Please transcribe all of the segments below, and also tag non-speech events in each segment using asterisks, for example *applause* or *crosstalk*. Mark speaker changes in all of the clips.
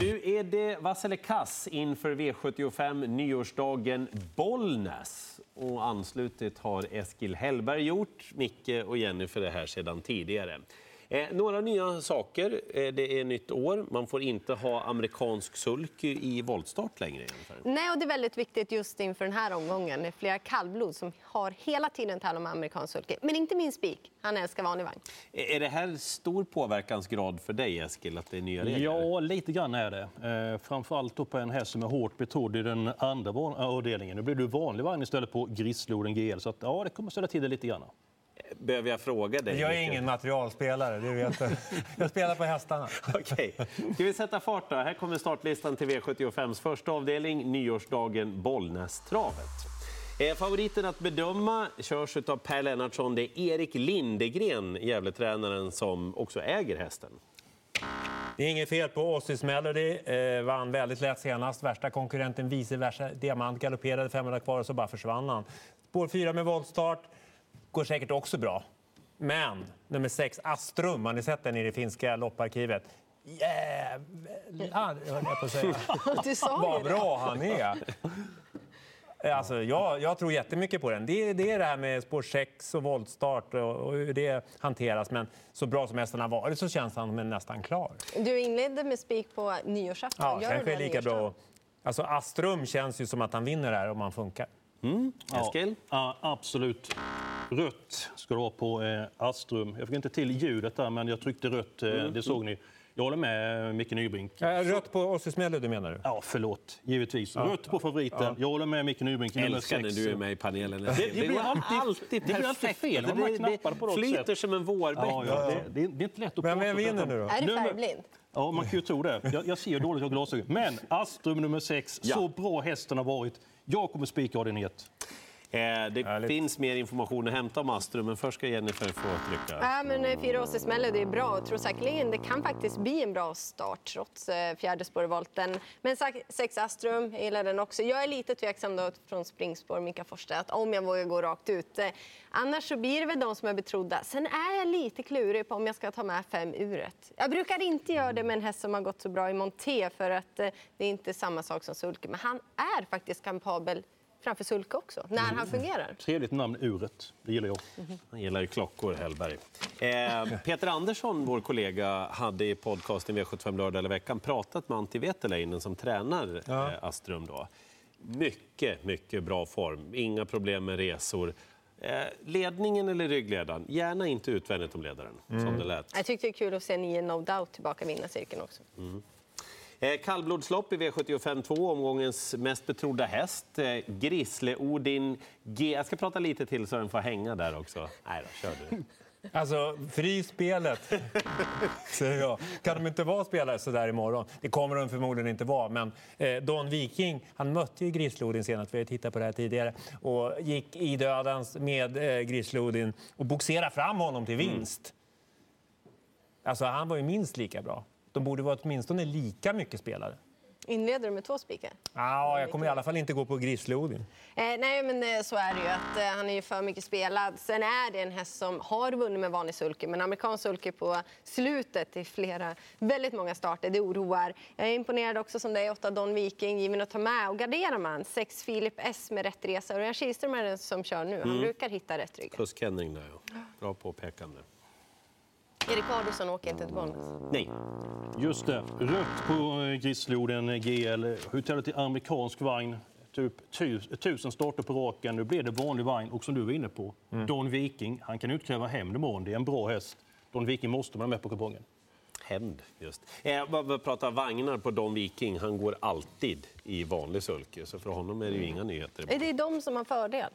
Speaker 1: Nu är det vass eller kass inför V75 nyårsdagen Bollnäs. Och anslutit har Eskil Hellberg gjort, Micke och Jenny för det här sedan tidigare. Eh, några nya saker. Eh, det är nytt år. Man får inte ha amerikansk sulk i voltstart längre.
Speaker 2: Nej, och det är väldigt viktigt just inför den här omgången. Det är flera kallblod som har hela tiden talat om amerikansk sulke. Men inte min spik. Han älskar vanlig vagn.
Speaker 1: Eh, är det här stor påverkansgrad för dig, Eskil, att det är nya regler?
Speaker 3: Ja, lite grann är det. Eh, framförallt på en häst som är hårt betrodd i den andra avdelningen. Nu blir du vanlig vagn istället på Grissloden GL, så att, ja, det kommer ställa till det lite grann.
Speaker 1: Behöver jag fråga dig?
Speaker 4: Jag är ingen materialspelare, det vet du. *laughs* Jag spelar på hästarna.
Speaker 1: Okej. Ska vi sätta fart då? Här kommer startlistan till V75s första avdelning, nyårsdagen Bollnästravet. Eh, favoriten att bedöma körs av Per Lennartsson. Det är Erik Lindegren, Gävletränaren, som också äger hästen.
Speaker 4: Det är inget fel på Ossis Melody. Eh, vann väldigt lätt senast. Värsta konkurrenten vice versa. Diamant galopperade 500 kvar och så bara försvann han. Spår 4 med voltstart går säkert också bra. Men nummer sex, Astrum, har ni sett den i det finska lopparkivet? Jävlar, höll jag på att säga. *laughs*
Speaker 2: Du sa
Speaker 4: Vad
Speaker 2: det.
Speaker 4: bra han är! Alltså, jag, jag tror jättemycket på den. Det, det är det här med spår 6 och voltstart och, och hur det hanteras. Men så bra som hästen har varit så känns han nästan klar.
Speaker 2: Du inledde med spik på nyårsafton.
Speaker 4: Ja,
Speaker 2: Gör
Speaker 4: kanske
Speaker 2: det
Speaker 4: är lika bra. Alltså, Astrum känns ju som att han vinner här om han funkar.
Speaker 1: Eskil?
Speaker 3: Ja, absolut. Rött ska det vara på eh, Astrum. Jag fick inte till ljudet där, men jag tryckte rött. Eh, det såg ni. Jag håller med Micke Nybrink.
Speaker 4: Äh, rött på Ossis Melody menar du?
Speaker 3: Ja, förlåt. Givetvis. Rött på favoriten. Jag håller med Micke Nybrink.
Speaker 1: Älskar när du är med i panelen.
Speaker 3: Det, det, blir
Speaker 1: går
Speaker 3: alltid, det blir alltid fel.
Speaker 1: Det, det, det
Speaker 3: något
Speaker 1: flyter
Speaker 3: sätt.
Speaker 1: som en vårbäck.
Speaker 3: Ja, ja, det, det, är- det är inte lätt att
Speaker 4: Men
Speaker 3: prata
Speaker 4: vem vinner nu då?
Speaker 2: Är du färgblind?
Speaker 3: Ja, man kan ju tro det. Jag, jag ser ju dåligt, jag har glasögon. Men Astrum nummer sex,
Speaker 1: Ja.
Speaker 3: så bra hästen har varit. Jag kommer spika ordinert.
Speaker 1: Eh, det
Speaker 4: Härligt.
Speaker 1: finns mer information att hämta om Astrum, men först ska Jennifer få trycka.
Speaker 2: Ja, men eh, fyra Åses Melody är bra och tror säkerligen det kan faktiskt bli en bra start trots eh, fjärde spårvolten. Men sex Astrum, jag gillar den också. Jag är lite tveksam då från springspår Mika Forsstedt om jag vågar gå rakt ut. Eh, Annars så blir det väl de som är betrodda. Sen är jag lite klurig på om jag ska ta med fem uret. Jag brukar inte göra det med en häst som har gått så bra i Monté för att eh, det är inte samma sak som Sulke. Men han är faktiskt kapabel framför Sulke också, när han fungerar.
Speaker 3: Trevligt namn, Uret. Det gillar jag.
Speaker 1: Han gillar ju klockor, Hellberg. Eh, Peter Andersson, vår kollega, hade i podcasten V75 lördag eller veckan pratat med Antti Veteläinen som tränar
Speaker 4: Ja.
Speaker 1: eh, Astrum. Då. Mycket, mycket bra form. Inga problem med resor. Eh, ledningen eller ryggledaren? Gärna inte utvändigt om ledaren, som det lät.
Speaker 2: Jag tyckte det är kul att se nio No Doubt tillbaka i vinnarcirkeln också.
Speaker 1: Eh, Kallblodslopp i V75 2, omgångens mest betrodda häst. Eh, Grisle Odin G. Jag ska prata lite till så den får hänga där också. Nej då, kör du. *laughs*
Speaker 4: Alltså, fri spelet, *laughs* säger jag. Kan de inte vara spelare så där imorgon? Det kommer de förmodligen inte vara. Men eh, Don Viking, han mötte ju Grislodin senast, vi har tittat på det här tidigare, och gick i dödens med eh, Grislodin och boxerade fram honom till vinst. Alltså, han var ju minst lika bra. De borde vara åtminstone lika mycket spelare.
Speaker 2: Inleder du med två spikar?
Speaker 4: Ja, jag kommer i alla fall inte gå på Grislodin.
Speaker 2: Eh, nej, men eh, så är det ju. Att, eh, han är ju för mycket spelad. Sen är det en häst som har vunnit med vanlig sulke, men amerikansk sulke på slutet i flera, väldigt många starter. Det oroar. Jag är imponerad också som det är åtta Don Viking, given att ta med. Och garderar man sex Filip S med rätt resa. Örjan Kihlström är den som kör nu. Han brukar hitta rätt rygg.
Speaker 1: Kusk Henning där, ja. Bra påpekande.
Speaker 2: Erik Adolfsson åker inte till Bollnäs.
Speaker 1: Nej.
Speaker 3: Just det. Rött på eh, Grissloden eh, GL. Hotellet till amerikansk vagn. Typ tu- tusen starter på raken. Nu blir det vanlig vagn. Och som du var inne på, Don Viking. Han kan utkräva hämnd imorgon. Det är en bra häst. Don Viking måste man ha med på kupongen.
Speaker 1: Hämnd, just. Eh, vad pratar vagnar på Don Viking. Han går alltid i vanlig sulke, så för honom är det ju inga nyheter.
Speaker 2: Eh, Det är de som har fördel.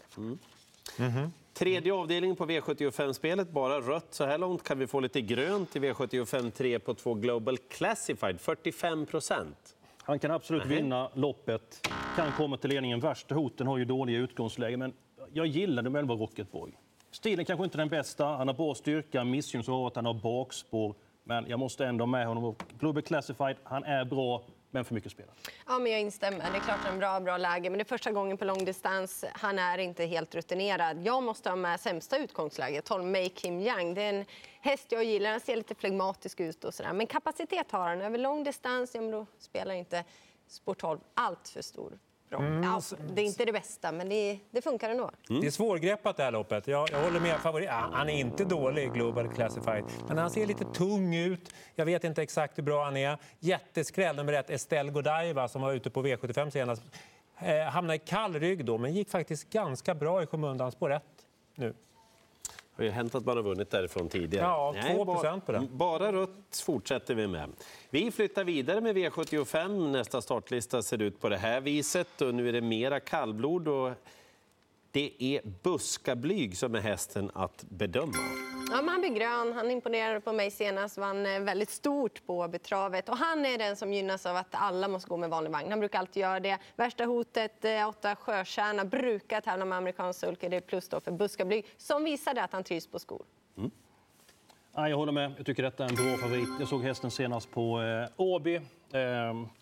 Speaker 1: Tredje avdelningen på V75-spelet, bara rött så här långt. Kan vi få lite grönt i V75 3 på två Global Classified? 45 procent.
Speaker 3: Han kan absolut vinna loppet. Kan komma till ledningen. Värsta hoten har ju dåliga utgångsläge. Men jag gillar nummer 11 Rocketboy. Stilen kanske inte den bästa. Han har bra styrka. Missgynns av att han har bakspår. Men jag måste ändå med honom. Global Classified, han är bra men för mycket spel.
Speaker 2: Ja, men jag instämmer. Det är klart att en bra, bra läge, men det är första gången på långdistans. Han är inte helt rutinerad. Jag måste ha med sämsta utgångsläget, 12 Mei Kim Yang. Det är en häst jag gillar. Han ser lite flegmatisk ut och sådär. Men kapacitet har han. Över långdistans, ja, men då spelar inte sport 12 allt för stor.
Speaker 4: Mm.
Speaker 2: Ja, det är inte det bästa, men det, det funkar ändå.
Speaker 4: Det är svårgreppat det här loppet. Jag, jag håller med. Favorit. Ja, han är inte dålig, Global Classified. Men han ser lite tung ut. Jag vet inte exakt hur bra han är. Jätteskräll nummer ett, Estelle Godiva som var ute på V75 senast. Eh, hamnade i kall rygg då, men gick faktiskt ganska bra i skymundan. Spår rätt nu.
Speaker 1: Det har ju hänt att man har vunnit därifrån tidigare.
Speaker 4: Ja, 2%
Speaker 1: bara,
Speaker 4: på den.
Speaker 1: Bara rött fortsätter vi med. Vi flyttar vidare med V75. Nästa startlista ser ut på det här viset. Och nu är det mera kallblod. Och det är Buskablyg som är hästen att bedöma.
Speaker 2: Ja, men han blir grön. Han imponerade på mig senast. Vann eh, väldigt stort på betravet. Och han är den som gynnas av att alla måste gå med vanlig vagn. Han brukar alltid göra det. Värsta hotet, eh, åtta Sjöstjärna, brukar tävla med amerikansk sulke. Det är plus då för Buskablyg som visade att han trivs på skor.
Speaker 3: Ja, jag håller med. Jag tycker detta är en bra favorit. Jag såg hästen senast på eh, Åby. Eh,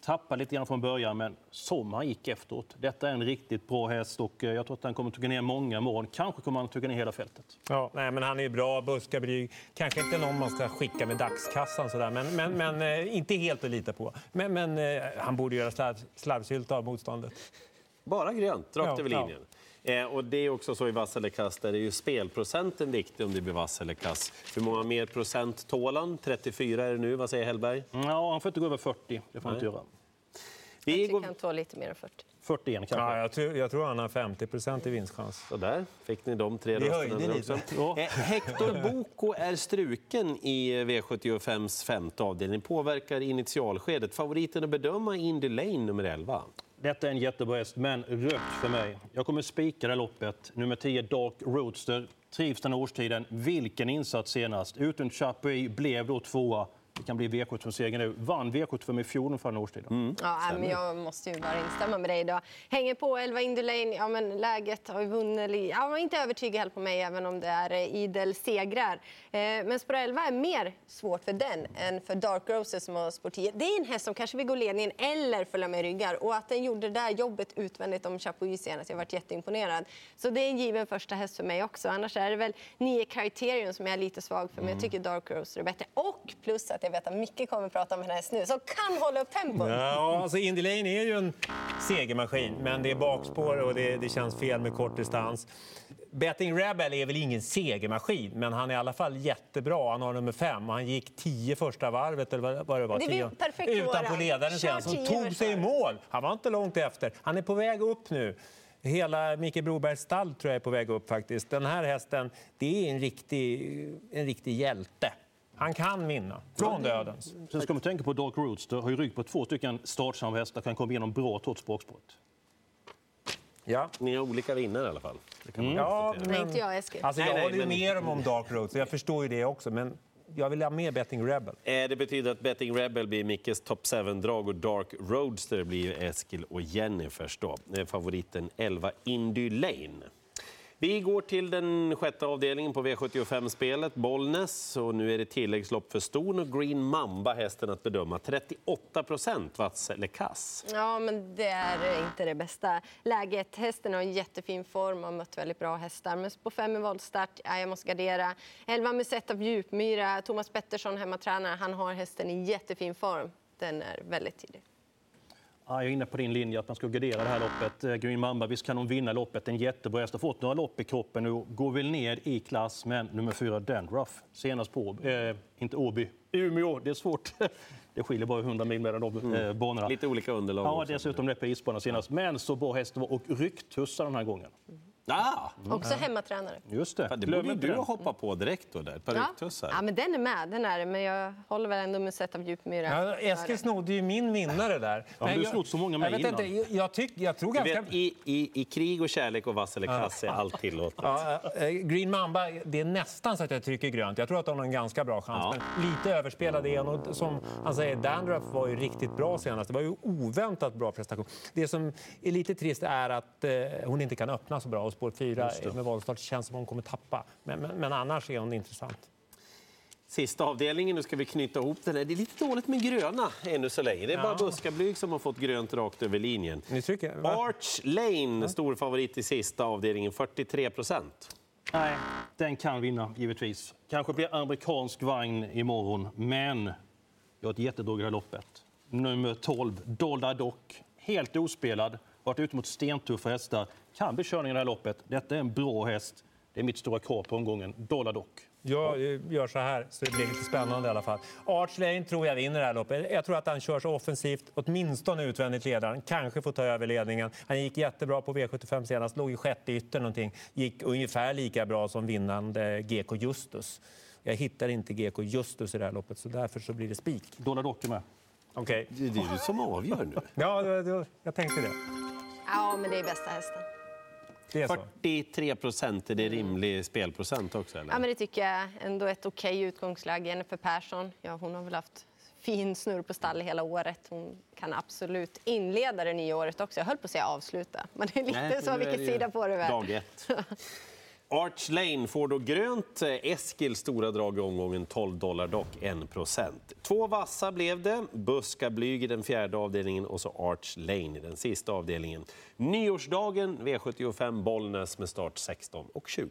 Speaker 3: tappade lite grann från början, men som han gick efteråt. Detta är en riktigt bra häst och eh, jag tror att han kommer att trycka ner många mål. Kanske kommer han att trycka ner hela fältet.
Speaker 4: Ja, nej, men han är ju bra, Buskablyg. Kanske inte någon man ska skicka med dagskassan, sådär, men, men, men eh, inte helt att lita på. Men, men eh, han borde göra slarv, slarvsylta av motståndet.
Speaker 1: Bara grönt, rakt
Speaker 4: Ja,
Speaker 1: över
Speaker 4: ja.
Speaker 1: linjen. Eh, och det är också så i vass eller kass, där är ju spelprocenten viktig om det blir vass eller kass. Hur många mer procent tål han? 34 är det nu, vad säger Hellberg?
Speaker 3: Ja, han får inte gå över 40. Det får han inte göra.
Speaker 1: Vi
Speaker 2: Jag tycker
Speaker 1: går
Speaker 2: han tål lite mer än 40.
Speaker 3: 41 kanske.
Speaker 4: Ja, jag, tror, jag tror han har 50% i vinstchans.
Speaker 1: Så där fick ni de tre rösterna också.
Speaker 3: Ja.
Speaker 1: Eh, Hector Boko är struken i V75s femte avdelning. Påverkar initialskedet. Favoriten att bedöma Indy Lane nummer 11.
Speaker 3: Detta är en jättebra häst, men rött för mig. Jag kommer spika det loppet. Nummer 10, Dark Roadster. Trivs den årstiden. Vilken insats senast! Utan Chapuis blev då tvåa. Det kan bli V75-seger nu. Vann V75 i fjol för den här årstiden.
Speaker 2: Ja, men jag måste ju bara instämma med dig. Då. Hänger på 11 Indy Lane. Ja, men läget har ju vunnit. Ja, var inte övertygad heller på mig, även om det är eh, idel segrar. Eh, men spår 11 är mer svårt för den än för Dark Roses som har spår 10. Det är en häst som kanske vill gå ledningen eller följa med ryggar. Och att den gjorde det där jobbet utvändigt om Chapuis senast, jag har varit jätteimponerad. Så det är en given första häst för mig också. Annars är det väl 9 Criterion som jag är lite svag för, men jag tycker Dark Rose är bättre. Och plus att jag vet att Micke kommer att prata om en häst nu som kan hålla upp tempot.
Speaker 4: Ja, alltså Indy Lane är ju en segermaskin, men det är bakspår och det, det känns fel med kort distans. Betting Rebel är väl ingen segermaskin, men han är i alla fall jättebra. Han har nummer fem och han gick tio första varvet, eller vad- det var,
Speaker 2: Det
Speaker 4: tio,
Speaker 2: perfekt
Speaker 4: utanpå
Speaker 2: våran.
Speaker 4: ledaren sen, som tog sig i mål. Han var inte långt efter. Han är på väg upp nu. Hela Mikael Brobergs stall tror jag är på väg upp faktiskt. Den här hästen, det är en riktig, en riktig hjälte. Han kan vinna, från dödens.
Speaker 3: Sen ska man tänka på Dark Roadster. Har ju rygg på två stycken startsamma hästar. Kan komma igenom bra trots bakspåret.
Speaker 4: Ja.
Speaker 1: Ni har olika vinnare i alla fall. Det kan man
Speaker 4: Ja.
Speaker 2: Nej, inte jag, Eskil.
Speaker 4: Alltså, jag
Speaker 1: Nej, nej,
Speaker 4: håller ju
Speaker 1: men-
Speaker 4: med dem om Dark Road, så jag förstår ju det också. Men jag vill ha med Betting Rebel.
Speaker 1: Eh, Det betyder att Betting Rebel blir Mickes Top 7-drag och Dark Roadster blir Eskil och Jennifers då. Eh, Favoriten 11 Indy Lane. Vi går till den sjätte avdelningen på V75-spelet, Bollnäs. Och nu är det tilläggslopp för Ston och Green Mamba, hästen att bedöma. 38 procent, vass eller kass.
Speaker 2: Ja, men det är inte det bästa läget. Hästen har en jättefin form och har mött väldigt bra hästar. Men på fem i voltstart, ja, jag måste gardera. 11 Musetta av Djupmyra, Thomas Pettersson, hemmatränare, han har hästen i jättefin form. Den är väldigt tidig.
Speaker 3: Ja, jag är inne på din linje att man ska gardera det här loppet. Eh, Green Mamba, visst kan hon vinna loppet. En jättebra häst. Har fått några lopp i kroppen och går väl ner i klass. Men nummer fyra, Dandruff, senast på eh, inte Åby, Umeå. Det är svårt. *laughs* Det skiljer bara 100 mil mellan de eh, banorna.
Speaker 1: Lite olika underlag
Speaker 3: Ja,
Speaker 1: också.
Speaker 3: dessutom på isbanan senast. Men så bra häst det var och rycktussar den här gången.
Speaker 1: Ah,
Speaker 2: Också hemmatränare.
Speaker 3: Just det.
Speaker 1: det borde du hoppa på direkt då, där.
Speaker 2: Ja. ja, men den är med, den är. Men jag håller väl ändå Musetta av Djupmyra.
Speaker 4: Ja, Eskil snodde ju min vinnare där.
Speaker 3: men du har snott så många med
Speaker 4: jag, vet
Speaker 3: innan.
Speaker 4: inte, jag, tyck, jag tror ganska...
Speaker 1: vet, i, i, I krig och kärlek och vass eller kass är allt tillåtet.
Speaker 4: Ja, eh, Green Mamba, det är nästan så att jag trycker grönt. Jag tror att de har en ganska bra chans.
Speaker 1: Ja.
Speaker 4: Men lite överspelad är. Och som han säger, Dandruff var ju riktigt bra senast. Det var ju oväntat bra prestation. Det som är lite trist är att eh, hon inte kan öppna så bra. Och spår 4 med voltstart känns som hon kommer tappa. Men, men, men annars är hon intressant.
Speaker 1: Sista avdelningen, nu ska vi knyta ihop den. här. Det är lite dåligt med gröna ännu så länge. Det är bara
Speaker 4: Ja.
Speaker 1: Buskablyg som har fått grönt rakt över linjen.
Speaker 4: Ni tycker, va?
Speaker 1: Arch Lane, stor favorit i sista avdelningen, 43 procent.
Speaker 3: Nej, den kan vinna givetvis. Kanske blir amerikansk vagn imorgon, men jag har ett jättedrag i loppet. Nummer 12, Dolda Dock. Helt ospelad, varit ute mot stentuffa hästar. Kan bli körning i det här loppet. Detta är en bra häst. Det är mitt stora krav på omgången. Dolda Dock.
Speaker 4: Jag eh, gör så här, så det blir lite spännande i alla fall. Arch Lane tror jag vinner det här loppet. Jag tror att han kör så offensivt, åtminstone utvändigt ledaren. Kanske får ta över ledningen. Han gick jättebra på V75 senast, låg i sjätte ytter någonting. Gick ungefär lika bra som vinnande GK Justus. Jag hittar inte GK Justus i det här loppet, så därför så blir det spik.
Speaker 3: Dolda Dock är med.
Speaker 4: Okej.
Speaker 1: Det är du som avgör nu.
Speaker 4: Ja, jag tänkte det.
Speaker 2: Ja, men det är bästa hästen.
Speaker 4: Det är så.
Speaker 1: 43 procent, är det rimlig spelprocent också? Eller?
Speaker 2: Ja, men det tycker jag ändå ett okej utgångsläge. Jennifer Persson, ja, hon har väl haft fin snurr på stall hela året. Hon kan absolut inleda det nya året också. Jag höll på att säga avsluta, men det är lite
Speaker 1: Nej,
Speaker 2: så vilken sida på det är.
Speaker 1: Dag ett. *laughs* Arch Lane får då grönt. Eh, Eskil stora drag i omgången, 12 dollar dock, 1 procent. Två vassa blev det. Buskablyg i den fjärde avdelningen och så Arch Lane i den sista avdelningen. Nyårsdagen, V75 Bollnäs med start 16 och 20.